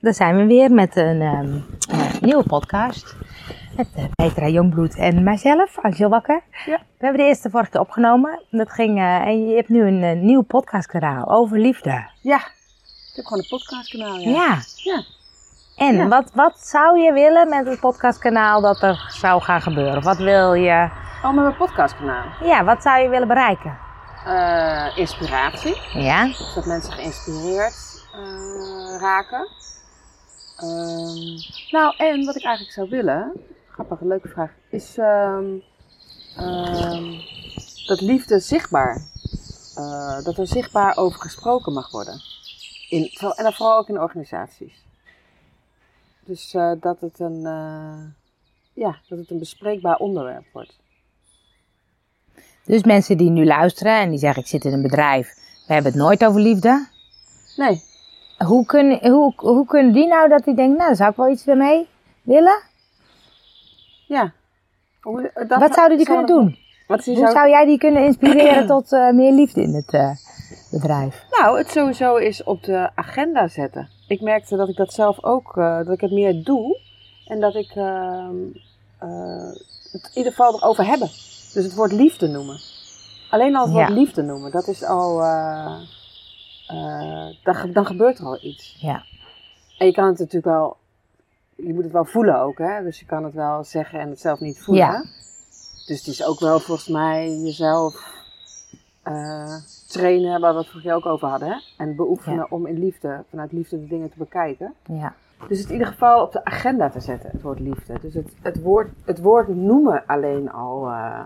daar zijn we weer met een ehm, eh, nieuwe podcast. Met eh, Petra Jongbloed en mijzelf, Angel Wakker. Ja. We hebben de eerste vorige keer opgenomen. Dat ging, eh, en je hebt nu een nieuw podcastkanaal over liefde. Ja, ik heb gewoon een podcastkanaal. Ja. Ja. Ja. En Ja. Wat, wat zou je willen met het podcastkanaal dat er zou gaan gebeuren? Wat wil je, Oh, met mijn podcastkanaal. ja, wat zou je willen bereiken? Inspiratie. Ja, Dus dat mensen geïnspireerd raken. Ehm, nou, en wat ik eigenlijk zou willen, grappig, een leuke vraag, is ehm, ehm, dat liefde zichtbaar, eh, dat er zichtbaar over gesproken mag worden. In, en dan vooral ook in organisaties. Dus eh, dat, het een, eh, ja, dat het een bespreekbaar onderwerp wordt. dus mensen die nu luisteren en die zeggen ik zit in een bedrijf, we hebben het nooit over liefde. Nee, Hoe, kun, hoe, hoe kunnen die nou dat die denken, nou zou ik wel iets mee willen? ja. Hoe- dat- Wat zouden die kunnen doen? Wat Hoe zou- zou jij die kunnen inspireren tot eh, meer liefde in het eh, bedrijf? Nou, het sowieso is op de agenda zetten. Ik merkte dat ik dat zelf ook, eh, dat ik het meer doe. En dat ik ehm, eh, het in ieder geval erover hebben. Dus het woord liefde noemen. Alleen al het woord Ja. liefde noemen, dat is al, eh, dan, ge- dan gebeurt er al iets. Ja. En je kan het natuurlijk wel, je moet het wel voelen ook, hè. Dus je kan het wel zeggen en het zelf niet voelen. Ja. Dus het is ook wel volgens mij jezelf eh, trainen, waar we het vorige keer ook over hadden. Hè? En beoefenen Ja. om in liefde, vanuit liefde de dingen te bekijken. Ja. Dus het in ieder geval op de agenda te zetten, het woord liefde. Dus het, het, woord, het woord noemen alleen al eh,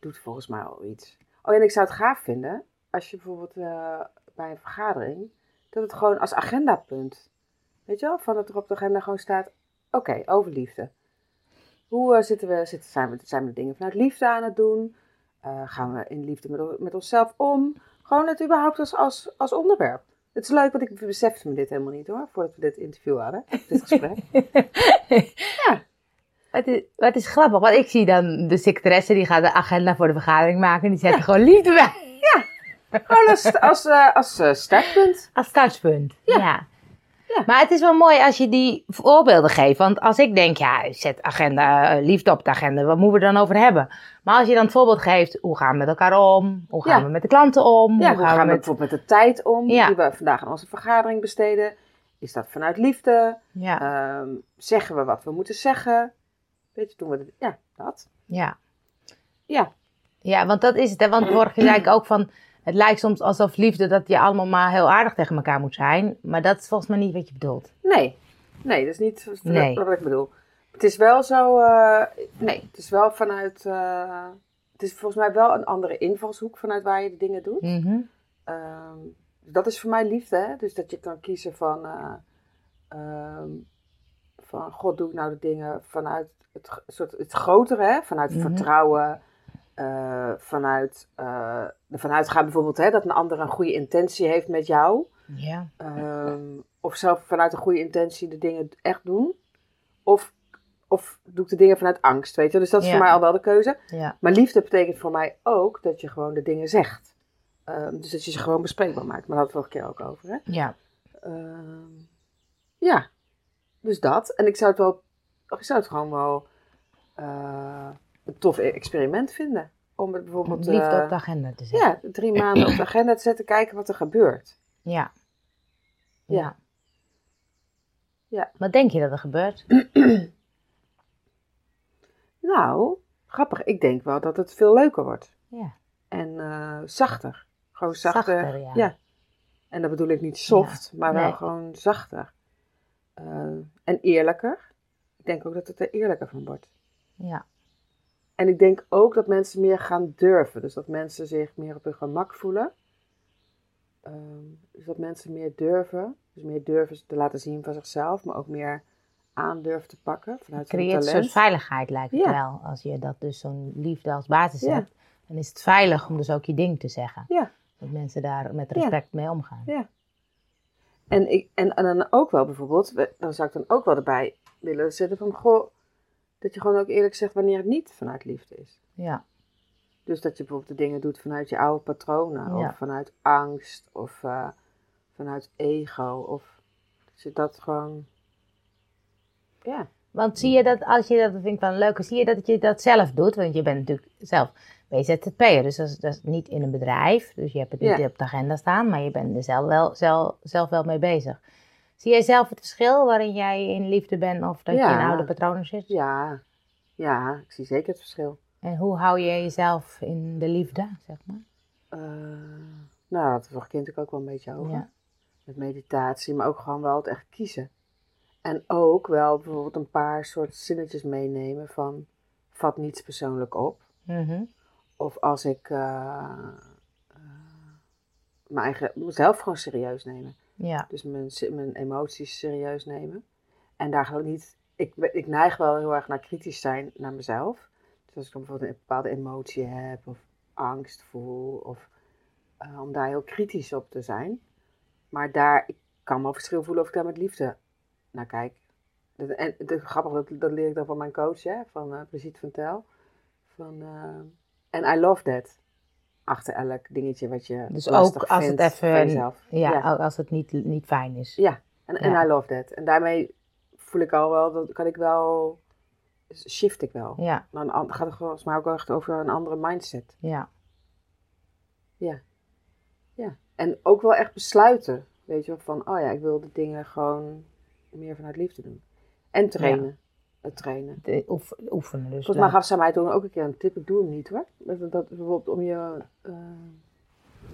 doet volgens mij al iets. Oh, en ik zou het gaaf vinden als je bijvoorbeeld eh, bij een vergadering, dat het gewoon als agendapunt, weet je wel, van dat er op de agenda gewoon staat, oké, over liefde. Hoe eh, zitten we, zitten, zijn, we, zijn we dingen vanuit liefde aan het doen? Eh, gaan we in liefde met, met onszelf om? Gewoon het überhaupt als, als, als onderwerp. Het is leuk, want ik besefte me dit helemaal niet hoor, voordat we dit interview hadden, dit gesprek. Ja. Het is, het is grappig, want ik zie dan de secretaresse die gaat de agenda voor de vergadering maken en die zet er gewoon liefde bij. Gewoon als, als, eh, als eh, startpunt. Als startpunt. Ja. Ja. Ja. Maar het is wel mooi als je die voorbeelden geeft. Want als ik denk, ja, zet agenda, eh, liefde op de agenda, wat moeten we dan over hebben? Maar als je dan het voorbeeld geeft, hoe gaan we met elkaar om? Hoe gaan Ja. we met de klanten om? Ja, hoe gaan we met... bijvoorbeeld met de tijd om die we vandaag aan onze vergadering besteden? Is dat vanuit liefde? Ehm, zeggen we wat we moeten zeggen? Weet je, doen we het? Ja, dat. ja. Ja. Ja, want dat is het. Hè? Want vorige zei ik ook van, het lijkt soms alsof liefde dat je allemaal maar heel aardig tegen elkaar moet zijn. Maar dat is volgens mij niet wat je bedoelt. Nee, nee, dat is niet Nee. wat ik bedoel. Het is wel zo, eh, nee, het is wel vanuit, eh, het is volgens mij wel een andere invalshoek vanuit waar je de dingen doet. Mhm. Ehm, dat is voor mij liefde, hè? dus dat je kan kiezen van, eh, ehm, van God doe ik nou de dingen vanuit het, soort, het grotere, hè? vanuit Mhm. vertrouwen, eh, vanuit eh ervan uitgaan bijvoorbeeld hè, dat een ander een goede intentie heeft met jou. Ja. Ehm, of zelf vanuit een goede intentie de dingen echt doen. Of, of doe ik de dingen vanuit angst, weet je. Dus dat is Ja. voor mij al wel de keuze. Ja. Maar liefde betekent voor mij ook dat je gewoon de dingen zegt. Ehm, dus dat je ze gewoon bespreekbaar maakt. Maar daar hadden we vorige keer ook over, hè. Ja. Ehm, ja, dus dat. En ik zou het wel, ik zou het gewoon wel eh, een tof experiment vinden. Om het bijvoorbeeld Liefde eh, op de agenda te zetten. ja, drie maanden op de agenda te zetten, kijken wat er gebeurt. Ja. Ja. Ja. Ja. Wat denk je dat er gebeurt? Nou, grappig. Ik denk wel dat het veel leuker wordt. Ja. En eh, zachter. Gewoon zachter. Zachter, ja. En dat bedoel ik niet soft, maar wel nee. gewoon zachter. Eh, en eerlijker. Ik denk ook dat het er eerlijker van wordt. Ja. En ik denk ook dat mensen meer gaan durven. Dus dat mensen zich meer op hun gemak voelen. Ehm, dus dat mensen meer durven. Dus meer durven te laten zien van zichzelf. Maar ook meer aandurven te pakken vanuit hun creëert een soort veiligheid, lijkt het Ja. wel. Als je dat dus zo'n liefde als basis Ja. hebt, dan is het veilig om dus ook je ding te zeggen. Ja. Dat mensen daar met respect mee omgaan. Ja. En, ik, en, en dan ook wel bijvoorbeeld, dan zou ik dan ook wel erbij willen zetten van, goh, dat je gewoon ook eerlijk zegt wanneer het niet vanuit liefde is. Ja. Dus dat je bijvoorbeeld de dingen doet vanuit je oude patronen, Ja. of vanuit angst, of eh, vanuit ego, of dat je dat gewoon... Ja. Want zie je dat, als je dat, dat vind ik wel leuk, zie je dat je dat zelf doet? Want je bent natuurlijk zelf BZZP'er, dus dat is, dat is niet in een bedrijf. Dus je hebt het niet Ja. op de agenda staan, maar je bent er zelf wel, zelf, zelf wel mee bezig. Zie jij zelf het verschil waarin jij in liefde bent of dat je in oude patronen zit? Ja. Ja, ik zie zeker het verschil. En hoe hou je jezelf in de liefde, zeg maar? Eh, nou, dat vorige kind ik ook wel een beetje over. Ja. Met meditatie, maar ook gewoon wel het echt kiezen. En ook wel bijvoorbeeld een paar soort zinnetjes meenemen van... Vat niets persoonlijk op. Mhm. Of als ik eh, mijn eigen, mezelf gewoon serieus nemen. Ja. Dus mijn, mijn emoties serieus nemen. En daar gewoon niet. Ik, ik neig wel heel erg naar kritisch zijn naar mezelf. Dus als ik dan bijvoorbeeld een bepaalde emotie heb, of angst voel, of eh, om daar heel kritisch op te zijn. Maar daar, ik kan wel verschil voelen of ik daar met liefde naar kijk. Dat- En het grappig, dat, dat leer ik dan van mijn coach, hè, van eh Brigitte van Tel. Van, eh, en I love that. Achter elk dingetje wat je Dus lastig ook als het vindt van even, jezelf. ja, ook als het niet, niet fijn is. Ja, en, en Ja. I love that. En daarmee voel ik al wel, dat kan ik wel, shift ik wel. Ja, Dan an- gaat het volgens mij ook echt over een andere mindset. ja. Ja. ja. En ook wel echt besluiten. Weet je wel, van, oh ja, ik wil de dingen gewoon meer vanuit liefde doen. En trainen. Het trainen. De oef- oefenen dus. Volgens mij gaf zij mij toen ook een keer een tip. Ik doe hem niet hoor. Dat, dat bijvoorbeeld om je, eh,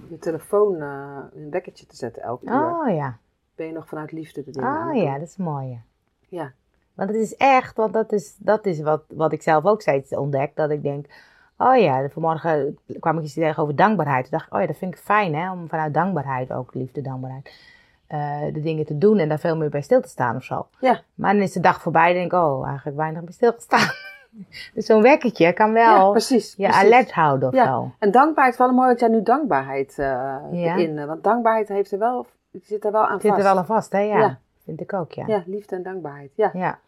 je telefoon eh, in een wekkertje te zetten elke uur. Oh ja. Ben je nog vanuit liefde de dingen Oh ja, dat is mooi. Ja. Ja. Want het is echt, want dat is, dat is wat, wat ik zelf ook steeds ontdek. Dat ik denk, oh ja, vanmorgen kwam ik iets tegen over dankbaarheid. Toen dacht ik, oh ja, dat vind ik fijn hè, om vanuit dankbaarheid, ook liefde, dankbaarheid, eh, de dingen te doen en daar veel meer bij stil te staan of zo. Ja. Maar dan is de dag voorbij en denk ik, oh, eigenlijk weinig bij stilgestaan. dus zo'n wekkertje kan Ja, wel precies. je precies. alert houden of Ja. zo. En dankbaarheid, wel mooi dat jij nu dankbaarheid Ja. erin. eh, Want dankbaarheid heeft er wel, zit er wel aan Zit vast. er wel aan vast, hè? Ja, Ja. vind ik ook, ja. Ja, liefde en dankbaarheid. Ja. ja.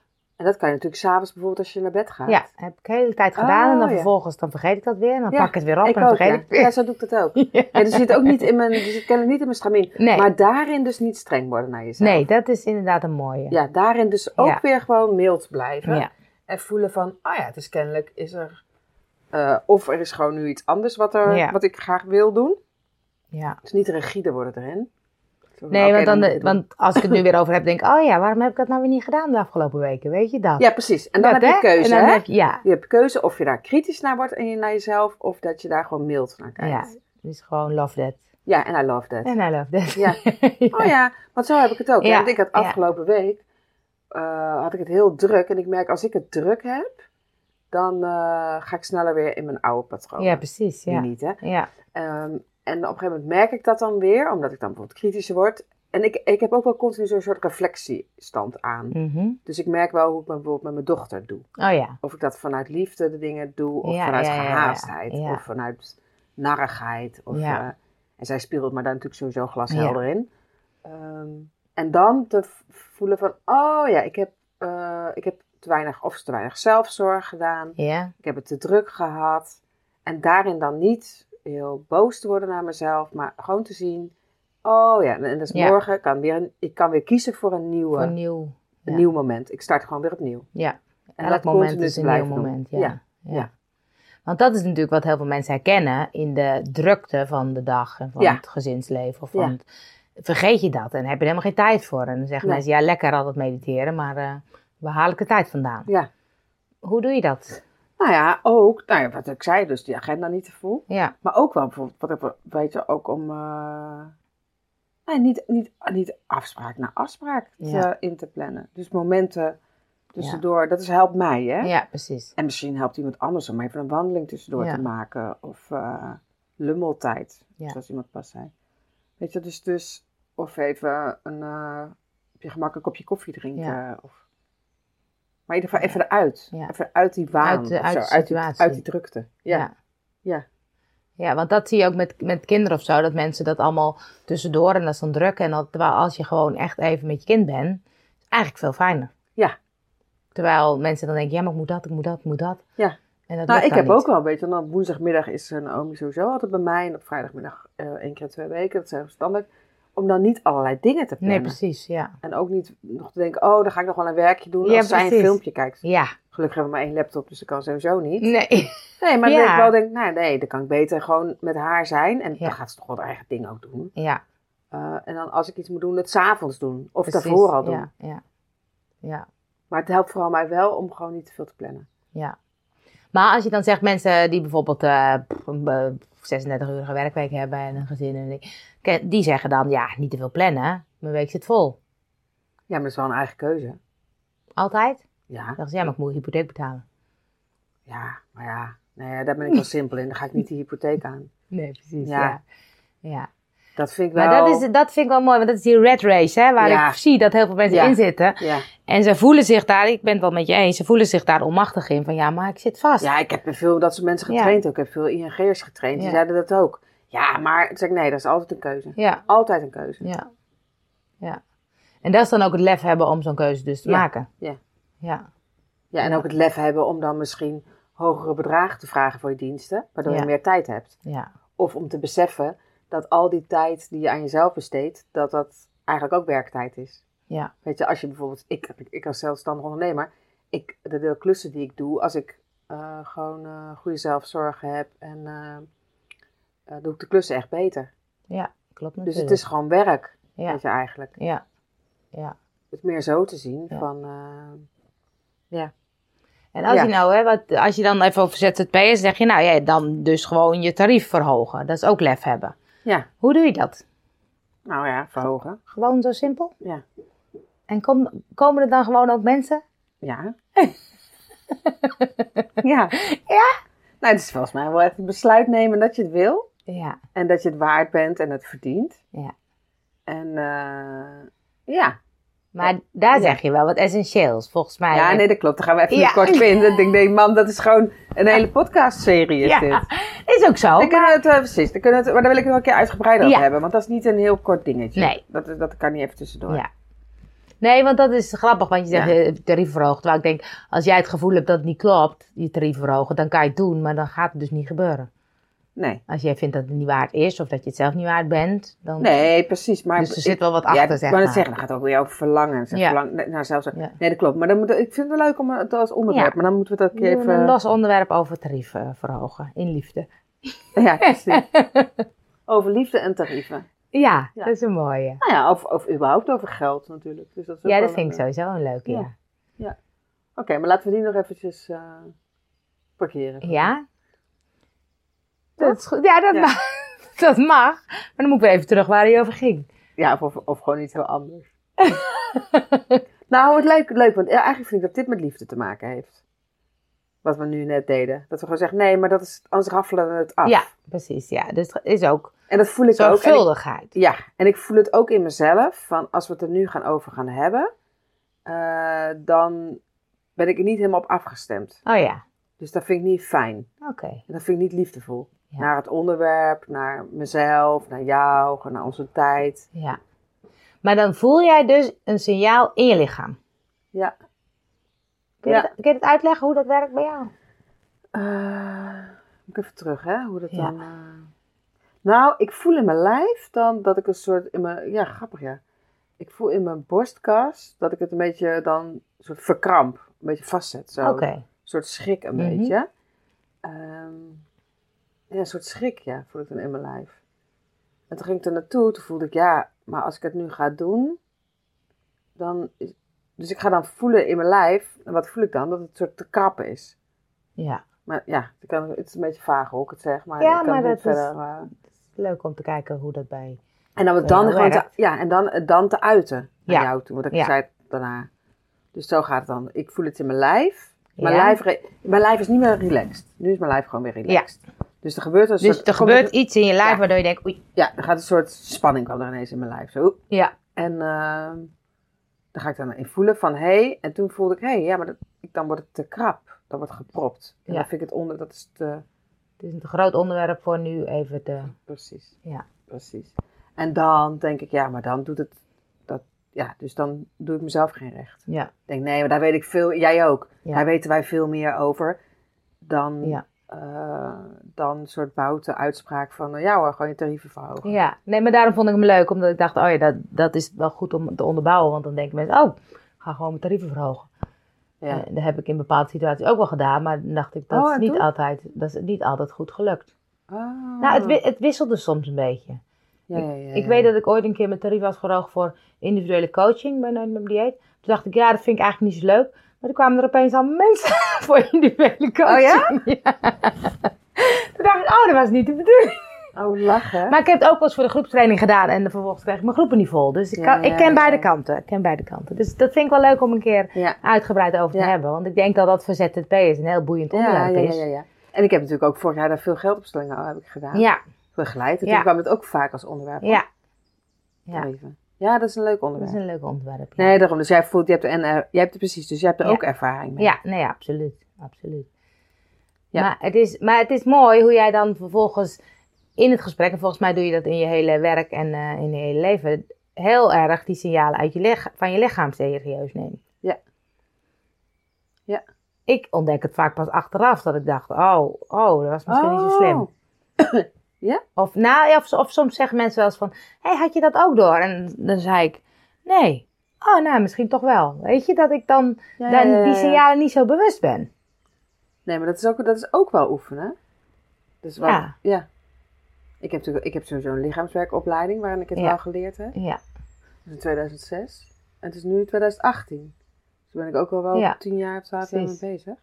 En dat kan je natuurlijk s'avonds bijvoorbeeld als je naar bed gaat. Ja, heb ik de hele tijd gedaan en dan Oh, ja. vervolgens dan vergeet ik dat weer en dan Ja, pak ik het weer op ik en dan ook, vergeet ja. ik het weer. Ja, zo doe ik dat ook. Ja, dus zit ook niet in mijn, dus kennelijk niet in mijn stramien. Nee. Maar daarin dus niet streng worden naar jezelf. Nee, dat is inderdaad een mooie. Ja, daarin dus ook weer gewoon mild blijven. En voelen van, ah ja, het is kennelijk, is er... eh, of er is gewoon nu iets anders wat, er, wat ik graag wil doen. ja. Dus niet rigide worden erin. Nee, want, dan, want als ik het nu weer over heb, denk ik, oh ja, waarom heb ik dat nou weer niet gedaan de afgelopen weken? Weet je dat? Ja, precies. En dan Dat, heb je keuze, hè? heb ja, Je hebt keuze of je daar kritisch naar wordt en je naar jezelf, of dat je daar gewoon mild naar kijkt. ja, dus gewoon love that. Ja, en I love that. En I love that. Ja. Oh ja, want zo heb ik het ook. Ja, Want ik had afgelopen week, eh, had ik het heel druk. En ik merk, als ik het druk heb, dan eh, ga ik sneller weer in mijn oude patroon. Ja, precies. Nu Ja. niet, hè. Ja. Ehm, en op een gegeven moment merk ik dat dan weer, omdat ik dan bijvoorbeeld kritischer word. En ik, ik heb ook wel continu zo'n soort reflectiestand aan. Mhm. Dus ik merk wel hoe ik me bijvoorbeeld met mijn dochter doe. Oh ja. Of ik dat vanuit liefde de dingen doe, of Ja, vanuit ja, gehaastheid, of vanuit narigheid. Of, Ja. eh, en zij speelt me daar natuurlijk sowieso glashelder in. Ehm, en dan te voelen van, oh ja, ik heb, eh, ik heb te weinig of te weinig zelfzorg gedaan. Ik heb het te druk gehad. En daarin dan niet heel boos te worden naar mezelf, maar gewoon te zien, oh ja, en dus Ja. morgen kan weer een, ik kan weer kiezen voor een, nieuwe, Voor nieuw. een ja. nieuw moment. Ik start gewoon weer opnieuw. Ja. En Elk dat moment is een nieuw doen. moment. Ja. Ja. Want dat is natuurlijk wat heel veel mensen herkennen in de drukte van de dag en van het gezinsleven. Of van het- vergeet je dat en heb je er helemaal geen tijd voor. En dan zeggen Nee. mensen, ja lekker altijd mediteren, maar eh waar haal ik de tijd vandaan? Ja. Hoe doe je dat? Nou ja, ook, nou ja, wat ik zei, dus die agenda niet te vol. Ja, Maar ook wel bijvoorbeeld, wat ik, weet je, ook om, eh, nee, niet, niet, niet afspraak na afspraak te- Ja. in te plannen. Dus momenten tussendoor, dat is, helpt mij, hè. ja precies. En misschien helpt iemand anders om even een wandeling tussendoor te maken. Of eh, lummeltijd, zoals iemand pas zei. Weet je, dus, dus of even een, eh, op je gemak een kopje koffie drinken. Of, maar in ieder geval even eruit. Ja. Even uit die waan. Uit de- uit de uit, die, situatie. uit die drukte. Ja. Ja. ja. Ja, want dat zie je ook met, met kinderen of zo, dat mensen dat allemaal tussendoor en dat is dan druk. En dat, terwijl als je gewoon echt even met je kind bent, is het eigenlijk veel fijner. Ja. Terwijl mensen dan denken, ja, maar ik moet dat, ik moet dat, ik moet dat. Ja. En dat Nou, ik heb niet. ook wel een beetje, dan woensdagmiddag is Naomi sowieso altijd bij mij. En op vrijdagmiddag eh één keer twee weken, dat zijn we standaard. Om dan niet allerlei dingen te plannen. Nee, precies, ja. En ook niet nog te denken, oh, dan ga ik nog wel een werkje doen Ja, als zij een filmpje kijkt. Ja, Gelukkig hebben we maar één laptop, dus dat kan sowieso niet. nee. Nee, maar Ja. ik wel, denk, nou nee, dan kan ik beter gewoon met haar zijn. En Ja. dan gaat ze toch wel haar eigen ding ook doen. Ja, Eh, en dan als ik iets moet doen, het s'avonds doen. Of precies. daarvoor al doen. Ja, ja, ja, Maar het helpt vooral mij wel om gewoon niet te veel te plannen. ja. Maar als je dan zegt mensen die bijvoorbeeld eh, een eh, 36-urige werkweek hebben en een gezin en die, die zeggen dan, ja, niet te veel plannen. Mijn week zit vol. Ja, maar dat is wel een eigen keuze. Altijd? Ja, Dan zeggen ze, ja, maar ik moet hypotheek betalen. ja, maar ja. Nee, daar ben ik wel simpel in. Dan ga ik niet die hypotheek aan. Nee, precies. Ja. Ja. ja. Dat vind ik wel... Maar dat, is, dat vind ik wel mooi, want dat is die red race, hè, waar Ja. ik zie dat heel veel mensen Ja. in zitten. Ja. En ze voelen zich daar, ik ben het wel met je eens, ze voelen zich daar onmachtig in. Van ja, maar ik zit vast. ja, ik heb veel dat soort mensen getraind ook. Ik heb veel ING'ers getraind. Die zeiden dat ook. Ja, maar ik, nee, dat is altijd een keuze. ja, Altijd een keuze. ja. ja. En dat is dan ook het lef hebben om zo'n keuze dus te maken. Ja. Ja, Ja, en ook het lef hebben om dan misschien hogere bedragen te vragen voor je diensten. Waardoor je meer tijd hebt. ja, Of om te beseffen dat al die tijd die je aan jezelf besteedt, dat dat eigenlijk ook werktijd is. ja, Weet je, als je bijvoorbeeld, ik, ik, ik als zelfstandig ondernemer, ik, de, klussen die ik doe, als ik eh, gewoon eh, goede zelfzorg heb en eh, doe ik de klussen echt beter. ja, klopt Dus natuurlijk. het is gewoon werk, ja, weet je eigenlijk. ja, ja. Het meer zo te zien Ja. van, ja. En als Ja. je nou, hè, wat, als je dan even over ZZP'er zeg je nou ja, dan dus gewoon je tarief verhogen. Dat is ook lef hebben. Ja, Hoe doe je dat? nou ja, verhogen. Gewoon zo simpel? Ja. En kom, komen er dan gewoon ook mensen? Ja. ja. Ja? Nou, het is volgens mij wel even besluit nemen dat je het wil. Ja, En dat je het waard bent en het verdient. Ja. En eh, ja. Maar daar zeg je wel wat essentieels, volgens mij. Ja, nee, dat klopt. Dan gaan we even Ja. kort vinden. Ik denk, man, dat is gewoon een hele podcastserie is Ja, dit. is ook zo. Dan maar- kunnen we het, eh, precies. Dan kunnen we het, maar daar wil ik het nog een keer uitgebreider over Ja. hebben. Want dat is niet een heel kort dingetje. Nee. Dat, is- dat kan niet even tussendoor. Ja. Nee, want dat is grappig, want je zegt Ja. eh, tarief verhogen. Terwijl ik denk, als jij het gevoel hebt dat het niet klopt, die tarief verhogen, dan kan je het doen, maar dan gaat het dus niet gebeuren. Nee. Als jij vindt dat het niet waard is, of dat je het zelf niet waard bent, dan... Nee, precies. Maar Dus er zit wel wat ja, achter, ik zeg maar. zeggen, dan gaat het ook weer over verlangen. Zeg, Ja. verlang, nou, zelfs, Ja. Nee, dat klopt. Maar dan moet, ik vind het wel leuk om het als onderwerp. Ja. Maar dan moeten we dat doen even... een los onderwerp over tarief eh, verhogen, in liefde. Ja, precies. over liefde en tarieven. Ja, Ja. dat is een mooie. Nou ja, of, of überhaupt over geld natuurlijk. Dus dat is Ja, dat vind ik een, sowieso een leuke, ja. ja. Oké, maar laten we die nog eventjes eh, parkeren. Ja? Dat is goed. Ja, dat, Ja. Mag. dat mag. Maar dan moet ik weer even terug waar hij over ging. Ja, of, of, gewoon iets heel anders. nou, het leuk, leuk, want eigenlijk vind ik dat dit met liefde te maken heeft. Wat we nu net deden. Dat we gewoon zeggen, nee, maar dat is, anders raffelen we het af. Ja, precies. Ja, dus is ook En dat voel ik ook. En ik- ja, en ik voel het ook in mezelf. Van als we het er nu gaan over gaan hebben, eh, dan ben ik er niet helemaal op afgestemd. Oh ja, Dus dat vind ik niet fijn. oké. En dat vind ik niet liefdevol. Ja. Naar het onderwerp, naar mezelf, naar jou, naar onze tijd. Ja. Maar dan voel jij dus een signaal in je lichaam. Ja. Kun je, Ja. het, kun je het uitleggen hoe dat werkt bij jou? Moet ik even terug, hè? Hoe dat Ja. dan. eh, Nou, ik voel in mijn lijf dan dat ik een soort. In mijn... Ja, grappig ja. Ik voel in mijn borstkas dat ik het een beetje dan. Een soort verkramp. Een beetje vastzet. Zo. Oké. Een soort schrik een Mhm. beetje. Ehm, ja, een soort schrik, ja, voel ik dan in mijn lijf. En toen ging ik er naartoe, toen voelde ik, ja, maar als ik het nu ga doen, dan is... Dus ik ga dan voelen in mijn lijf, en wat voel ik dan? Dat het een soort te krappen is. Ja. Maar ja, ik kan, het is een beetje vaag hoe ik het zeg, maar Ja, maar het dat niet is- eh, Leuk om te kijken hoe dat bij... En dan het dan gewoon te, ja, en dan het dan te uiten naar Ja. jou toe, want ik Ja. zei het daarna. Dus zo gaat het dan. Ik voel het in mijn lijf. Mijn, Ja. lijf, mijn lijf is niet meer relaxed. Nu is mijn lijf gewoon weer relaxed. Dus er gebeurt een Dus soort... er gebeurt iets in je lijf Ja. waardoor je denkt, oei. Ja, er gaat een soort spanning kwam er ineens in mijn lijf. Zo. Ja. En ehm daar ga ik dan in voelen van, hé. Hey, en toen voelde ik, hé, hey, ja, maar dat, ik- dan wordt het te krap. Dan wordt het gepropt. En Ja. dan vind ik het onder, dat is te... Het is een te groot onderwerp voor nu even te... Precies. Ja. Precies. En dan denk ik, ja, maar dan doet het... Dat, ja, dus dan doe ik mezelf geen recht. Ja. Ik denk, nee, maar daar weet ik veel... Jij ook. Ja. Daar weten wij veel meer over dan Ja. Eh, dan een soort bouten uitspraak van, nou ja hoor, gewoon je tarieven verhogen. Ja, nee, maar daarom vond ik hem leuk. Omdat ik dacht, oh ja, dat, dat is wel goed om te onderbouwen. Want dan denken mensen, oh, ik ga gewoon mijn tarieven verhogen. Ja. En dat heb ik in bepaalde situaties ook wel gedaan. Maar dan dacht ik, dat, Oh, is, niet altijd, dat is niet altijd goed gelukt. Ah. Nou, het, het wisselde soms een beetje. ja, ja, ja, Ik weet dat ik ooit een keer mijn tarief was verhoogd voor individuele coaching bij Nooit Dieet. Toen dacht ik, ja, dat vind ik eigenlijk niet zo leuk. Maar toen kwamen er opeens al mensen voor individuele coaching. Oh ja? Toen dacht ik, oh, dat was niet de bedoeling. Oh, lachen. Maar ik heb het ook wel eens voor de groepstraining gedaan. En vervolgens kreeg ik mijn groepen niet vol. Dus ik, Ja, kan, ja, ik ken ja, beide ja. kanten. Ik ken beide kanten. Dus dat vind ik wel leuk om een keer ja. uitgebreid over te Ja. hebben. Want ik denk dat dat voor ZZP'ers een heel boeiend Ja, onderwerp ja, ja, is. ja, ja. En ik heb natuurlijk ook vorig jaar daar veel geldopstellingen heb ik gedaan. Ja, Begeleid. En Ja. toen kwam het ook vaak als onderwerp. ja. op Ja, tarieven. Ja, dat is een leuk dat onderwerp. is een leuk onderwerp. Ja, Nee, daarom. Dus jij voelt, je hebt en, jij hebt er precies, dus jij hebt er Ja. ook ervaring mee. ja nee, absoluut. absoluut. Ja. Maar, het is, maar het is mooi hoe jij dan vervolgens in het gesprek, en volgens mij doe je dat in je hele werk en eh, in je hele leven, heel erg die signalen uit je van je lichaam serieus neemt. Ja. Ja. Ik ontdek het vaak pas achteraf dat ik dacht, oh, oh dat was misschien niet zo slim. Oh. Of, nou, ja, of, of soms zeggen mensen wel eens van, hé, hey, had je dat ook door? En dan zei ik, nee. Oh, nou, misschien toch wel. Weet je, dat ik dan, Ja, dan ja, ja, die ja. signalen niet zo bewust ben. Nee, maar dat is ook, dat is ook wel oefenen. Dus wat, Ja. ja. Ik heb, natuurlijk, ik heb sowieso een lichaamswerkopleiding waarin ik het Ja. wel geleerd heb. Ja, Dat is in 2006. En het is nu 2018. Dus ben ik ook al wel Ja. 10 jaar, 12 jaar mee bezig.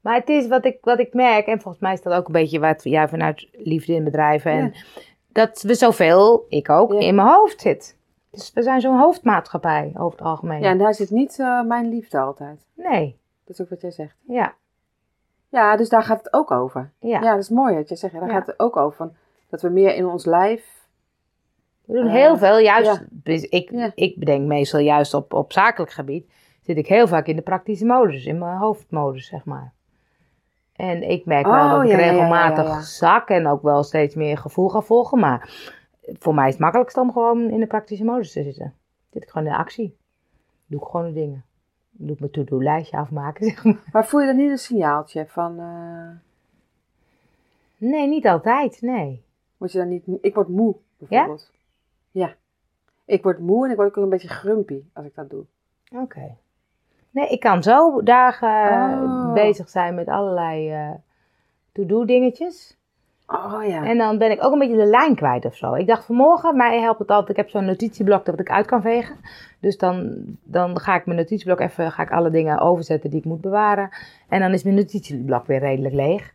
Maar het is wat ik, wat ik merk, en volgens mij is dat ook een beetje wat jij vanuit liefde in bedrijven, en dat we zoveel, ik ook, Ja. in mijn hoofd zit. Dus we zijn zo'n hoofdmaatschappij over het algemeen. Ja, en daar zit niet eh, mijn liefde altijd. Nee, Dat is ook wat jij zegt. ja, Ja, dus daar gaat het ook over. ja. Ja, dat is mooi wat jij zegt. Daar Ja. gaat het ook over. Van, dat we meer in ons lijf... We doen Eh, heel veel, juist, ja. ik, Ja. ik bedenk meestal juist op, op zakelijk gebied, zit ik heel vaak in de praktische modus, in mijn hoofdmodus, zeg maar. En ik merk wel Oh, dat ik ja, ja, ja, regelmatig ja, ja. zak en ook wel steeds meer gevoel ga volgen, maar voor mij is het makkelijkst om gewoon in de praktische modus te zitten. Zit ik gewoon in de actie. Doe ik gewoon de dingen. Doe ik mijn to-do-lijstje afmaken, zeg maar. Maar voel je dan niet een signaaltje van... eh Nee, niet altijd, nee. word je dan niet... Ik word moe, bijvoorbeeld. Ja? Ik word moe en ik word ook een beetje grumpy als ik dat doe. Oké. Nee, ik kan zo dagen Oh. bezig zijn met allerlei eh to-do dingetjes. Oh ja. En dan ben ik ook een beetje de lijn kwijt of zo. Ik dacht vanmorgen, mij helpt het altijd. Ik heb zo'n notitieblok dat ik uit kan vegen. Dus dan, dan ga ik mijn notitieblok even, ga ik alle dingen overzetten die ik moet bewaren. En dan is mijn notitieblok weer redelijk leeg.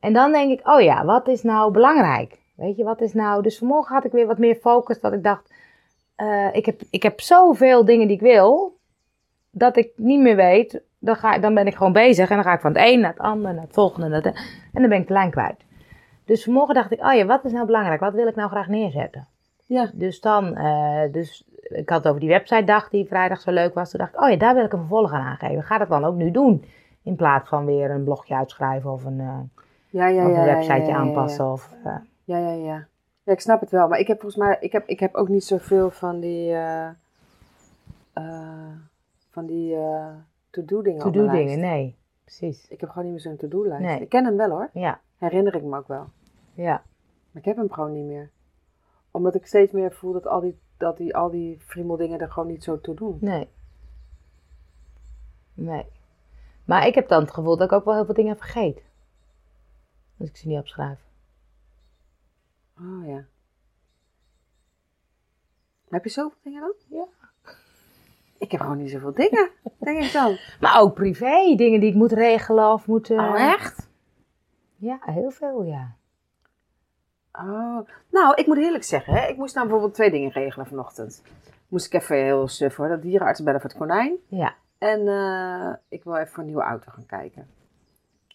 En dan denk ik, oh ja, wat is nou belangrijk? Weet je, wat is nou... Dus vanmorgen had ik weer wat meer focus. Dat ik dacht, eh, ik, heb, ik heb zoveel dingen die ik wil. Dat ik niet meer weet. Dan, ga, dan ben ik gewoon bezig. En dan ga ik van het een naar het ander, naar het volgende. Naar het, en dan ben ik de lijn kwijt. Dus vanmorgen dacht ik, oh ja, wat is nou belangrijk? Wat wil ik nou graag neerzetten? Ja. Dus dan, eh, dus ik had het over die website dag die vrijdag zo leuk was. Toen dacht ik, oh ja, daar wil ik een vervolg aan aangeven. Ga dat dan ook nu doen. In plaats van weer een blogje uitschrijven of een, eh, Ja, ja, of ja, een ja, websiteje aanpassen. Of, eh, Ja, ja, ja. Ja, ik snap het wel. Maar ik heb volgens mij, ik heb, ik heb ook niet zoveel van die, eh, eh, van die eh, to-do dingen op to-do mijn dingen, lijst. nee. Precies. Ik heb gewoon niet meer zo'n to-do-lijst. Nee. Ik ken hem wel hoor. Ja, Herinner ik me ook wel. ja. Maar ik heb hem gewoon niet meer. Omdat ik steeds meer voel dat al die, dat die, al die friemeldingen er gewoon niet zo toe doen. Nee. Nee. Maar ik heb dan het gevoel dat ik ook wel heel veel dingen vergeet. Als ik ze niet opschrijf. Oh ja. Heb je zoveel dingen dan? Ja. Ik heb gewoon niet zoveel dingen, denk ik dan. Maar ook privé, dingen die ik moet regelen of moet... eh, Oh, echt? Ja, heel veel, ja. Oh. Nou, ik moet eerlijk zeggen, hè, ik moest nou bijvoorbeeld twee dingen regelen vanochtend. Moest ik even heel suf hoor, dat dierenarts bellen voor het konijn. Ja, En eh, ik wil even voor een nieuwe auto gaan kijken.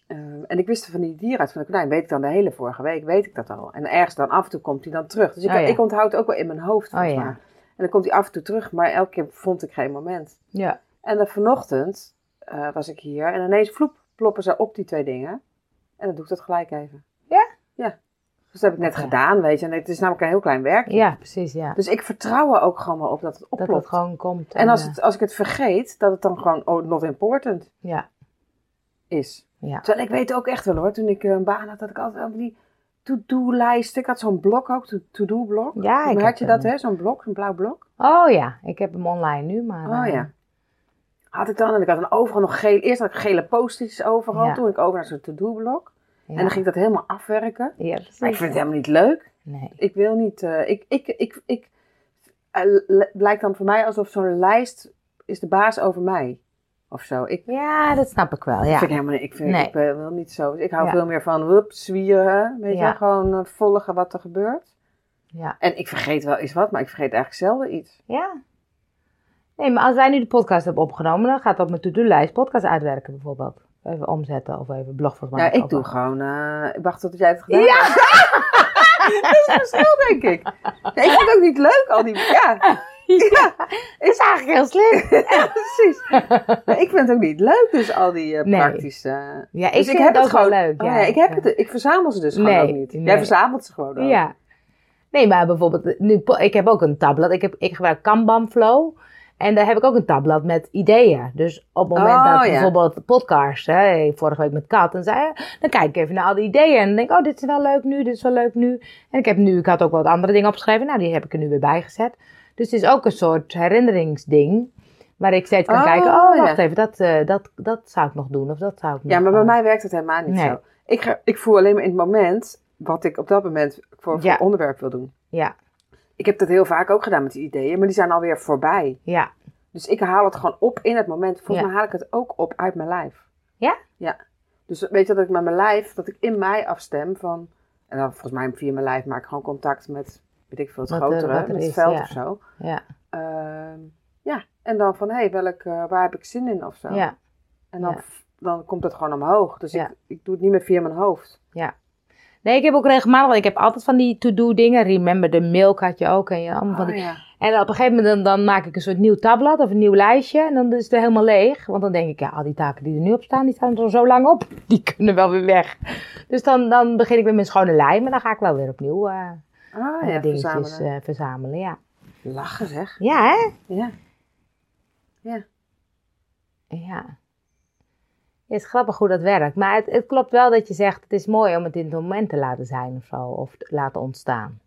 Ehm, en ik wist van die dierenarts van de konijn, weet ik dan de hele vorige week, weet ik dat al. En ergens dan af en toe komt hij dan terug. Dus ik, Oh ja. ik onthoud het ook wel in mijn hoofd Oh ja. mij. En dan komt hij af en toe terug, maar elke keer vond ik geen moment. ja. En dan vanochtend eh, was ik hier en ineens vloep, ploppen ze op die twee dingen. En dan doe ik dat gelijk even. Ja? Ja. Dus dat heb ik net Ja. gedaan, weet je. En het is namelijk een heel klein werkje. Ja, precies, ja. Dus ik vertrouw er ook gewoon wel op dat het Dat oplopt. het gewoon komt. En als, eh, het, als ik het vergeet, dat het dan gewoon oh, not important Ja, is. Ja. Terwijl ik weet ook echt wel hoor, toen ik eh, een baan had, had ik altijd wel die to-do-lijsten. Ik had zo'n blok ook, to- to-do-blok. Ja, ik had je dat hè, zo'n blok, een blauw blok. Oh ja, ik heb hem online nu, maar... Oh eh, ja. Had ik dan, en ik had dan overal nog geel, eerst had ik gele post-its overal, Ja. toen ik over naar zo'n to-do-blok. ja. En dan ging ik dat helemaal afwerken. Ja, precies. Maar ik vind het helemaal niet leuk. Nee. Ik wil niet, eh, ik, ik, ik, ik, eh, le- lijkt dan voor mij alsof zo'n lijst is de baas over mij. Of zo. Ik, Ja, dat snap ik wel, ja. vind ik helemaal niet, ik, vind, Nee. ik ben wel niet zo. Ik hou Ja. veel meer van, wup, zwieren, weet Ja. je, gewoon eh, volgen wat er gebeurt. ja. En ik vergeet wel eens wat, maar ik vergeet eigenlijk zelden iets. Ja. Nee, maar als wij nu de podcast hebben opgenomen, dan gaat dat op mijn to-do-lijst podcast uitwerken bijvoorbeeld. Even omzetten of even blog voor Ja, maken. ik doe gewoon, eh, ik wacht tot jij het gedaan Ja. hebt. dat is verschil, denk ik. Nee, ik vind het ook niet leuk, al die, ja. ja. Is eigenlijk heel slim. Ja, precies. Nee, ik vind het ook niet leuk, dus al die eh, Nee. praktische... Ja, ik dus vind het ook wel leuk. Oh, Ja. ja, ik, heb Ja. het, ik verzamel ze dus gewoon Nee, ook niet. Jij nee. verzamelt ze gewoon ook. Ja. Nee, maar bijvoorbeeld, nu, po- ik heb ook een tabblad. Ik, heb, ik gebruik Kanban Flow. En daar heb ik ook een tabblad met ideeën. Dus op het moment Oh, dat ja. bijvoorbeeld podcast, hè, vorige week met Kat, dan zei dan kijk ik even naar al die ideeën. En dan denk ik, oh, dit is wel leuk nu, dit is wel leuk nu. En ik heb nu, ik had ook wat andere dingen opgeschreven. Nou, die heb ik er nu weer bij gezet. Dus het is ook een soort herinneringsding. Waar ik steeds kan Oh, kijken, oh, wacht ja. even, dat, eh, dat, dat zou ik nog doen. Of dat zou ik nog... Ja, maar bij eh, mij werkt het helemaal niet Nee. zo. Ik, ga, ik voel alleen maar in het moment wat ik op dat moment voor, voor Ja. onderwerp wil doen. Ja, Ik heb dat heel vaak ook gedaan met die ideeën, maar die zijn alweer voorbij. ja, Dus ik haal het gewoon op in het moment. Volgens Ja. mij haal ik het ook op uit mijn lijf. Ja? Ja. Dus weet je dat ik met mijn lijf, dat ik in mij afstem van... En dan volgens mij via mijn lijf maak ik gewoon contact met, weet ik veel, het Wat er- grotere, er met het is, veld ja. of zo. ja, Ehm, ja, en dan van, hé, hey, welk, eh, waar heb ik zin in of zo. ja. En dan, Ja. dan komt het gewoon omhoog. Dus Ja. ik, ik doe het niet meer via mijn hoofd. Nee, ik heb ook regelmatig, want ik heb altijd van die to-do dingen. Remember the milk had je ook. En, je, allemaal van Oh, die, ja. en op een gegeven moment dan, dan maak ik een soort nieuw tabblad of een nieuw lijstje. En dan is het helemaal leeg. Want dan denk ik, ja, al die taken die er nu op staan, die staan er zo lang op. Die kunnen wel weer weg. Dus dan, dan begin ik met mijn schone lijn. Maar dan ga ik wel weer opnieuw eh Ah ja, dingetjes verzamelen. eh, verzamelen. Ja. Lachen zeg. ja, hè? Ja. Ja. Het is grappig hoe dat werkt. Maar het, het klopt wel dat je zegt, het is mooi om het in het moment te laten zijn of zo. Of te laten ontstaan.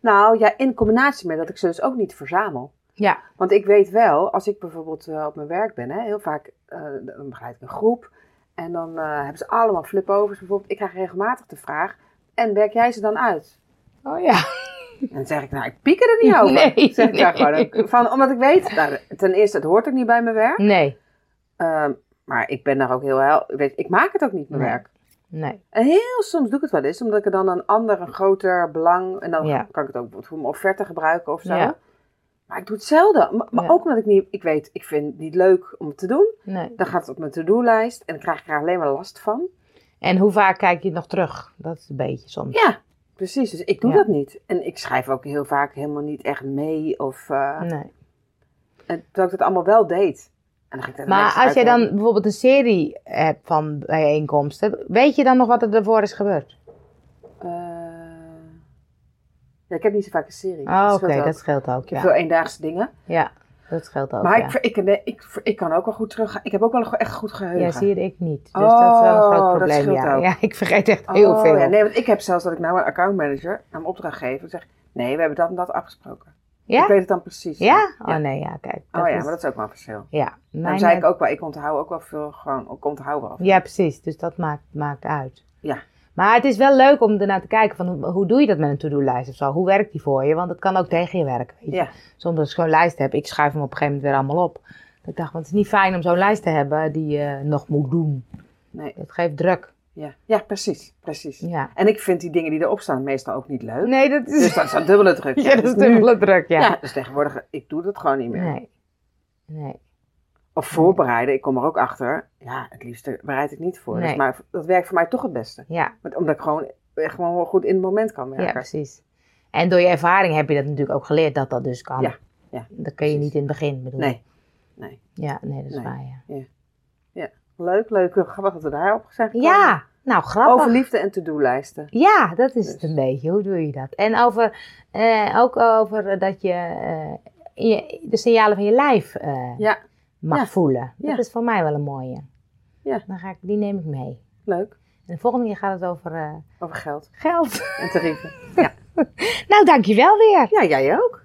Nou ja, in combinatie met dat ik ze dus ook niet verzamel. Ja. Want ik weet wel, als ik bijvoorbeeld eh, op mijn werk ben, hè, heel vaak eh, dan begeleid ik een groep. En dan hebben ze allemaal flipovers bijvoorbeeld. Ik krijg regelmatig de vraag, en werk jij ze dan uit? Oh ja. En dan zeg ik, nou, ik piek er niet over. Nee, zeg ik daar gewoon. Van, omdat ik weet, nou, ten eerste, het hoort ook niet bij mijn werk. Nee. Ehm, maar ik ben daar ook heel, heel weet, ik maak het ook niet, mijn Nee. werk. Nee. En heel soms doe ik het wel eens, omdat ik er dan een ander, een groter belang, en dan Ja. kan ik het ook bijvoorbeeld voor mijn offerte gebruiken of zo. Ja. Maar ik doe het zelden. Maar, maar Ja. ook omdat ik niet, ik weet, ik vind het niet leuk om het te doen. Nee. Dan gaat het op mijn to-do-lijst en dan krijg ik er alleen maar last van. En hoe vaak kijk je het nog terug? Dat is een beetje soms. Ja, precies. Dus ik doe Ja. dat niet. En ik schrijf ook heel vaak helemaal niet echt mee. Of, eh, Nee. en, terwijl ik dat allemaal wel deed. En dan ging ik daar Maar als jij dan bijvoorbeeld een serie hebt van bijeenkomsten, weet je dan nog wat er ervoor is gebeurd? Eh, ja, ik heb niet zo vaak een serie. Oh, Dat oké, dat scheelt ook. Ja, veel eendaagse dingen. ja dat scheelt ook. maar ja. ik, ik, ik, ik kan ook wel goed terug. Ik heb ook wel een echt goed geheugen. ja, zie je ik niet. Dus dat is wel een Oh, groot dat probleem. scheelt Ja. ook. ja, ik vergeet echt heel Oh, veel. Ja, nee, want ik heb zelfs dat ik nou een accountmanager aan mijn opdracht geef. En zeg, nee, we hebben dat en dat afgesproken. Ja? Ik weet het dan precies. Ja? Oh nee, ja, kijk. Oh ja, is- maar dat is ook wel een verschil. Ja, Dan zei ik ook wel, ik onthoud ook wel veel gewoon, ik onthoud wel. Ja, precies. Dus dat maakt, maakt uit. Ja. Maar het is wel leuk om ernaar te kijken van hoe, doe je dat met een to-do-lijst of zo? Hoe werkt die voor je? Want het kan ook tegen je werken. Weet je? Ja. Soms als ik zo'n lijst heb, ik schrijf hem op een gegeven moment weer allemaal op. Dat ik dacht, want het is niet fijn om zo'n lijst te hebben die je nog moet doen. Nee, Dat geeft druk. ja. ja, precies, precies. Ja. En ik vind die dingen die erop staan meestal ook niet leuk. Nee, dat is, Dus dat is een dubbele druk. ja, dat is Dus dubbele druk, ja. Ja, dus tegenwoordig, ik doe dat gewoon niet meer. Nee. Nee. Of voorbereiden, ik kom er ook achter. Ja, het liefste bereid ik niet voor. Nee. Dus, maar dat werkt voor mij toch het beste. Ja. Want- Omdat ik gewoon, gewoon wel goed in het moment kan ja, werken. precies. En door je ervaring heb je dat natuurlijk ook geleerd dat dat dus kan. Ja, ja, Dat kun je niet in het begin bedoel. Nee, nee. Ja, nee, dat is Nee. waar, ja. Leuk, leuk. Grappig dat we daarop zijn gekomen. Ja, nou grappig. Over liefde en to-do-lijsten. Ja, dat is het Dus. een beetje. Hoe doe je dat? En over, eh, ook over dat je, eh, je de signalen van je lijf eh, Ja, mag Ja. voelen. Dat Ja. is voor mij wel een mooie. Ja. Dan ga ik, die neem ik mee. Leuk. En de volgende keer gaat het over eh, Over geld geld. en tarieven. nou, dankjewel weer. Ja, jij ook.